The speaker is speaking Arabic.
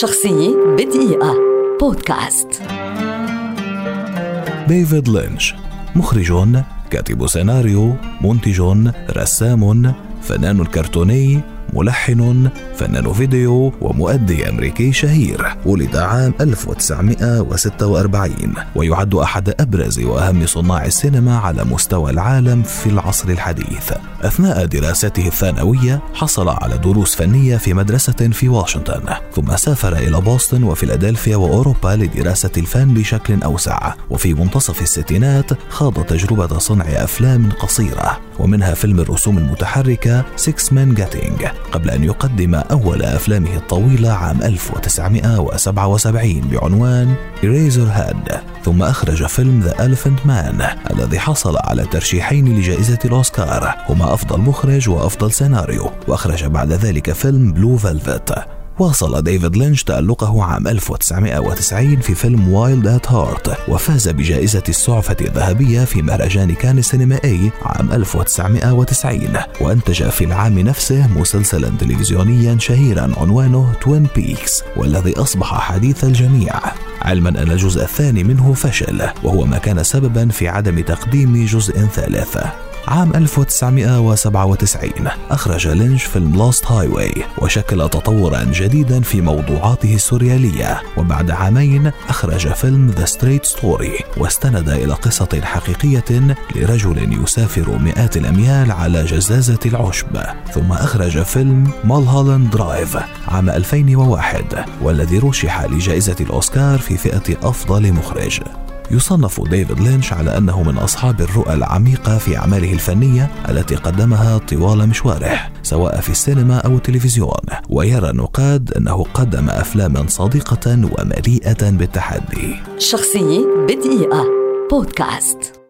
شخصية بدقيقة. بودكاست. ديفيد لينش مخرج كاتب سيناريو منتج رسام فنان كرتوني ملحن فنان فيديو ومؤدي أمريكي شهير ولد عام 1946 ويعد أحد أبرز وأهم صناع السينما على مستوى العالم في العصر الحديث. أثناء دراسته الثانوية حصل على دروس فنية في مدرسة في واشنطن ثم سافر إلى بوسطن وفيلادلفيا وأوروبا لدراسة الفن بشكل أوسع وفي منتصف الستينات خاض تجربة صنع أفلام قصيرة ومنها فيلم الرسوم المتحركة Six Men Getting قبل أن يقدم أول أفلامه الطويلة عام 1977 بعنوان Eraserhead ثم أخرج فيلم The Elephant Man الذي حصل على ترشيحين لجائزة الأوسكار هما أفضل مخرج وأفضل سيناريو وأخرج بعد ذلك فيلم Blue Velvet واصل ديفيد لينش تألقه عام 1990 في فيلم Wild at Heart وفاز بجائزة السعفة الذهبية في مهرجان كان السينمائي عام 1990 وأنتج في العام نفسه مسلسلا تلفزيونيا شهيرا عنوانه Twin Peaks والذي أصبح حديث الجميع. علما أن الجزء الثاني منه فشل وهو ما كان سببا في عدم تقديم جزء ثالث. عام 1997 أخرج لينش فيلم Lost Highway وشكل تطورا جديدا في موضوعاته السوريالية. وبعد عامين أخرج فيلم The Straight Story واستند إلى قصة حقيقية لرجل يسافر مئات الأميال على جزازة العشب. ثم أخرج فيلم Mulholland Drive عام 2001 والذي رشح لجائزة الأوسكار في فئة أفضل مخرج. يصنف ديفيد لينش على أنه من أصحاب الرؤى العميقة في أعماله الفنية التي قدمها طوال مشواره سواء في السينما أو التلفزيون. ويرى النقاد أنه قدم أفلاما صادقه ومليئة بالتحدي. شخصية بدقيقة. بودكاست.